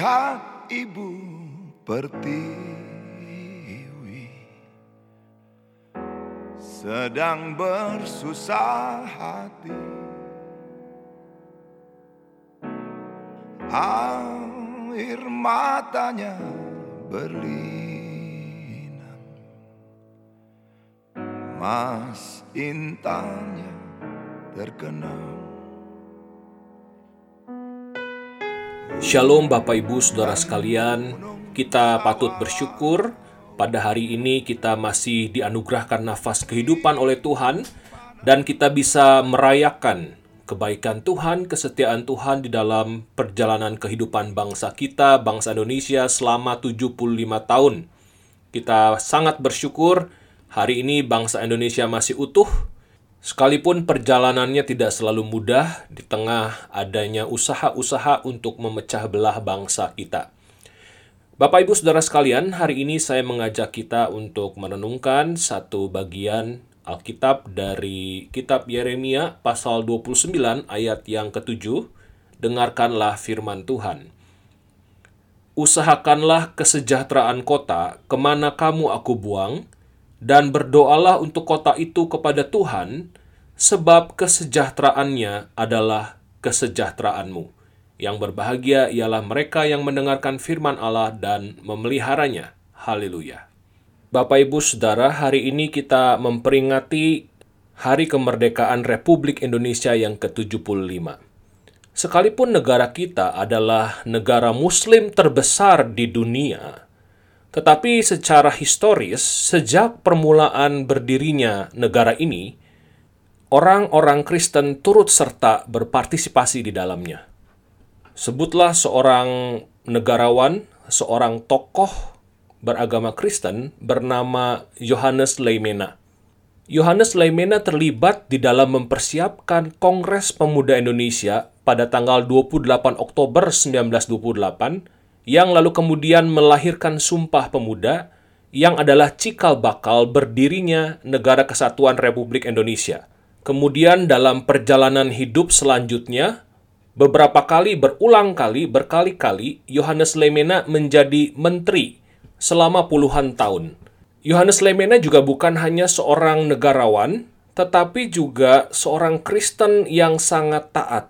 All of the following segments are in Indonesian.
Lihat ibu pertiwi sedang bersusah hati. Air matanya berlinang, mas intannya terkenang. Shalom Bapak Ibu Saudara sekalian, kita patut bersyukur pada hari ini kita masih dianugerahkan nafas kehidupan oleh Tuhan dan kita bisa merayakan kebaikan Tuhan, kesetiaan Tuhan di dalam perjalanan kehidupan bangsa kita, bangsa Indonesia selama 75 tahun. Kita sangat bersyukur hari ini bangsa Indonesia masih utuh, Sekalipun perjalanannya tidak selalu mudah di tengah adanya usaha-usaha untuk memecah belah bangsa kita. Bapak Ibu Saudara sekalian, hari ini saya mengajak kita untuk merenungkan satu bagian Alkitab dari kitab Yeremia pasal 29 ayat yang ketujuh. Dengarkanlah firman Tuhan. Usahakanlah kesejahteraan kota ke mana kamu aku buang, dan berdoalah untuk kota itu kepada Tuhan, sebab kesejahteraannya adalah kesejahteraanmu. Yang berbahagia ialah mereka yang mendengarkan firman Allah dan memeliharanya. Haleluya. Bapak Ibu Saudara, hari ini kita memperingati Hari Kemerdekaan Republik Indonesia yang ke-75. Sekalipun negara kita adalah negara muslim terbesar di dunia, tetapi secara historis, sejak permulaan berdirinya negara ini, orang-orang Kristen turut serta berpartisipasi di dalamnya. Sebutlah seorang negarawan, seorang tokoh beragama Kristen bernama Yohanes Leimena. Yohanes Leimena terlibat di dalam mempersiapkan Kongres Pemuda Indonesia pada tanggal 28 Oktober 1928 yang lalu kemudian melahirkan Sumpah Pemuda yang adalah cikal bakal berdirinya Negara Kesatuan Republik Indonesia. Kemudian dalam perjalanan hidup selanjutnya, beberapa kali berulang kali, berkali-kali, Yohanes Lemena menjadi menteri selama puluhan tahun. Yohanes Lemena juga bukan hanya seorang negarawan, tetapi juga seorang Kristen yang sangat taat.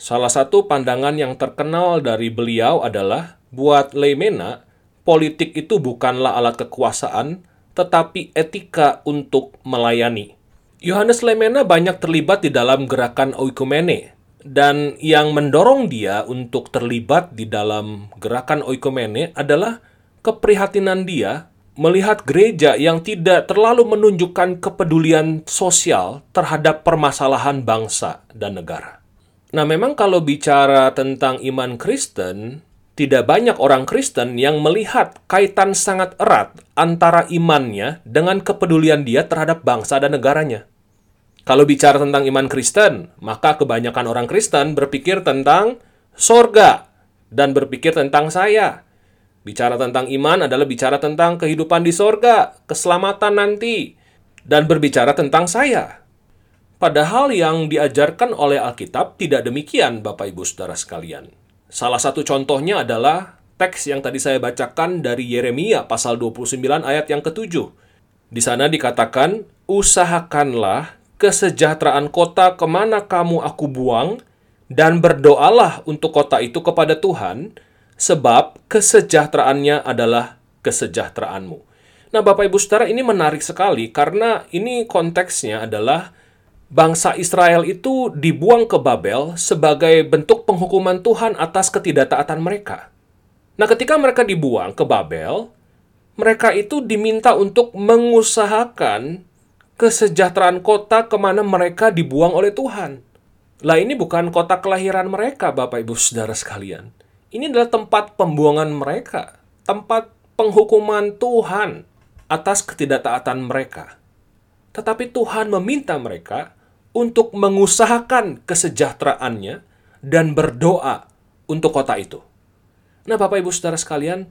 Salah satu pandangan yang terkenal dari beliau adalah Buat Leimena, politik itu bukanlah alat kekuasaan, tetapi etika untuk melayani. Yohanes Leimena banyak terlibat di dalam gerakan oikumene, dan yang mendorong dia untuk terlibat di dalam gerakan oikumene adalah keprihatinan dia melihat gereja yang tidak terlalu menunjukkan kepedulian sosial terhadap permasalahan bangsa dan negara. Nah, memang kalau bicara tentang iman Kristen, tidak banyak orang Kristen yang melihat kaitan sangat erat antara imannya dengan kepedulian dia terhadap bangsa dan negaranya. Kalau bicara tentang iman Kristen, maka kebanyakan orang Kristen berpikir tentang sorga dan berpikir tentang saya. Bicara tentang iman adalah bicara tentang kehidupan di sorga, keselamatan nanti, dan berbicara tentang saya. Padahal yang diajarkan oleh Alkitab tidak demikian, Bapak Ibu Saudara sekalian. Salah satu contohnya adalah teks yang tadi saya bacakan dari Yeremia pasal 29 ayat yang ketujuh. Di sana dikatakan, Usahakanlah kesejahteraan kota ke mana kamu aku buang, dan berdoalah untuk kota itu kepada Tuhan, sebab kesejahteraannya adalah kesejahteraanmu. Nah, Bapak Ibu Saudara, ini menarik sekali karena ini konteksnya adalah bangsa Israel itu dibuang ke Babel sebagai bentuk penghukuman Tuhan atas ketidaktaatan mereka. Nah, ketika mereka dibuang ke Babel, mereka itu diminta untuk mengusahakan kesejahteraan kota ke mana mereka dibuang oleh Tuhan. Lah ini bukan kota kelahiran mereka, Bapak Ibu Saudara sekalian. Ini adalah tempat pembuangan mereka, tempat penghukuman Tuhan atas ketidaktaatan mereka. Tetapi Tuhan meminta mereka untuk mengusahakan kesejahteraannya dan berdoa untuk kota itu. Nah, Bapak Ibu Saudara sekalian,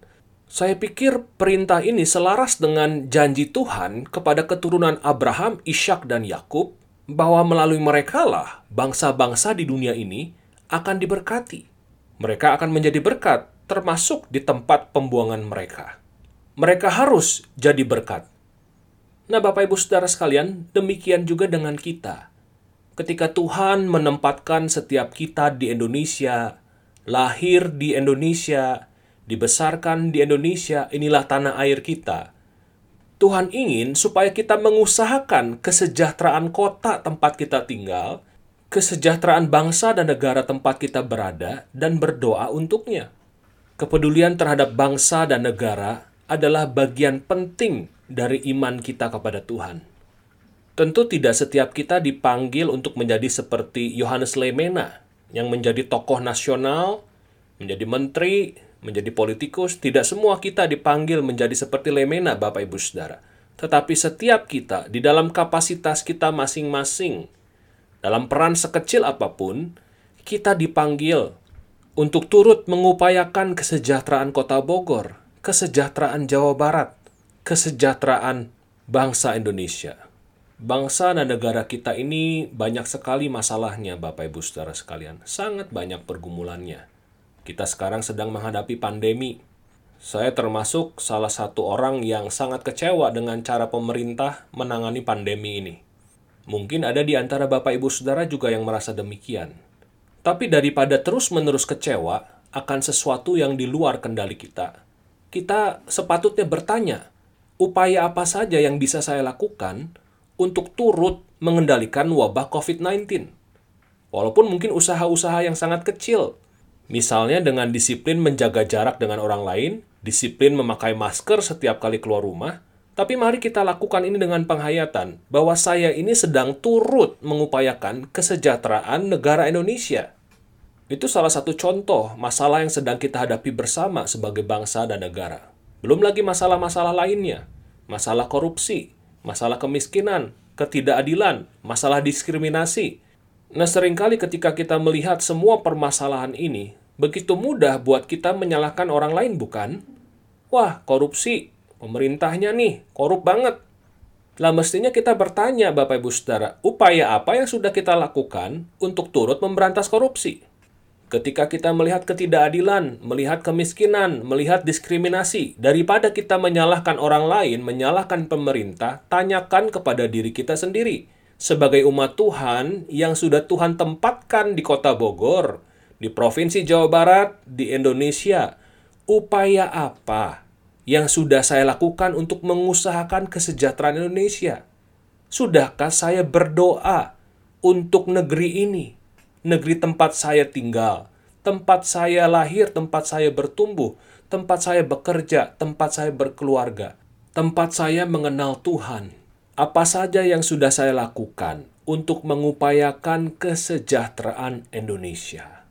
saya pikir perintah ini selaras dengan janji Tuhan kepada keturunan Abraham, Ishak, dan Yakub bahwa melalui mereka lah bangsa-bangsa di dunia ini akan diberkati. Mereka akan menjadi berkat, termasuk di tempat pembuangan mereka. Mereka harus jadi berkat. Nah, Bapak Ibu Saudara sekalian, demikian juga dengan kita. Ketika Tuhan menempatkan setiap kita di Indonesia, lahir di Indonesia, dibesarkan di Indonesia, inilah tanah air kita. Tuhan ingin supaya kita mengusahakan kesejahteraan kota tempat kita tinggal, kesejahteraan bangsa dan negara tempat kita berada, dan berdoa untuknya. Kepedulian terhadap bangsa dan negara adalah bagian penting dari iman kita kepada Tuhan. Tentu tidak setiap kita dipanggil untuk menjadi seperti Yohanes Lemena yang menjadi tokoh nasional, menjadi menteri, menjadi politikus. Tidak semua kita dipanggil menjadi seperti Lemena, Bapak Ibu Saudara. Tetapi setiap kita di dalam kapasitas kita masing-masing dalam peran sekecil apa pun, kita dipanggil untuk turut mengupayakan kesejahteraan Kota Bogor, kesejahteraan Jawa Barat, kesejahteraan bangsa Indonesia. Bangsa dan negara kita ini banyak sekali masalahnya, Bapak Ibu Saudara sekalian. Sangat banyak pergumulannya. Kita sekarang sedang menghadapi pandemi. Saya termasuk salah satu orang yang sangat kecewa dengan cara pemerintah menangani pandemi ini. Mungkin ada di antara Bapak Ibu Saudara juga yang merasa demikian. Tapi daripada terus-menerus kecewa akan sesuatu yang di luar kendali kita, kita sepatutnya bertanya, upaya apa saja yang bisa saya lakukan untuk turut mengendalikan wabah COVID-19? Walaupun mungkin usaha-usaha yang sangat kecil, misalnya dengan disiplin menjaga jarak dengan orang lain, disiplin memakai masker setiap kali keluar rumah, tapi mari kita lakukan ini dengan penghayatan bahwa saya ini sedang turut mengupayakan kesejahteraan negara Indonesia. Itu salah satu contoh masalah yang sedang kita hadapi bersama sebagai bangsa dan negara. Belum lagi masalah-masalah lainnya, masalah korupsi, masalah kemiskinan, ketidakadilan, masalah diskriminasi. Nah, sering kali ketika kita melihat semua permasalahan ini, begitu mudah buat kita menyalahkan orang lain, bukan? Wah, korupsi, pemerintahnya nih korup banget. Lah mestinya kita bertanya Bapak Ibu Saudara, upaya apa yang sudah kita lakukan untuk turut memberantas korupsi? Ketika kita melihat ketidakadilan, melihat kemiskinan, melihat diskriminasi, daripada kita menyalahkan orang lain, menyalahkan pemerintah, tanyakan kepada diri kita sendiri. Sebagai umat Tuhan yang sudah Tuhan tempatkan di kota Bogor, di Provinsi Jawa Barat, di Indonesia, upaya apa yang sudah saya lakukan untuk mengusahakan kesejahteraan Indonesia? Sudahkah saya berdoa untuk negeri ini, negeri tempat saya tinggal, tempat saya lahir, tempat saya bertumbuh, tempat saya bekerja, tempat saya berkeluarga, tempat saya mengenal Tuhan? Apa saja yang sudah saya lakukan untuk mengupayakan kesejahteraan Indonesia?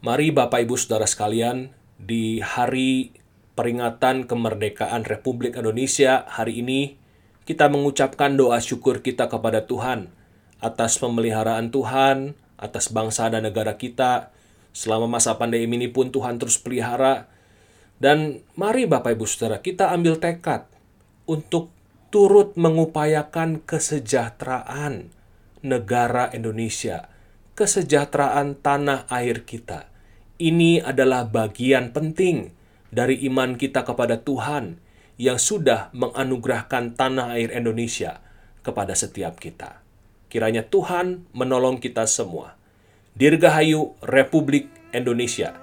Mari Bapak Ibu Saudara sekalian, di hari peringatan kemerdekaan Republik Indonesia hari ini, kita mengucapkan doa syukur kita kepada Tuhan atas pemeliharaan Tuhan, atas bangsa dan negara kita. Selama masa pandemi ini pun Tuhan terus pelihara. Dan mari Bapak Ibu Saudara, kita ambil tekad untuk turut mengupayakan kesejahteraan negara Indonesia, kesejahteraan tanah air kita. Ini adalah bagian penting dari iman kita kepada Tuhan yang sudah menganugerahkan tanah air Indonesia kepada setiap kita. Kiranya Tuhan menolong kita semua. Dirgahayu Republik Indonesia.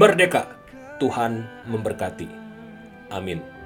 Merdeka! Tuhan memberkati. Amin.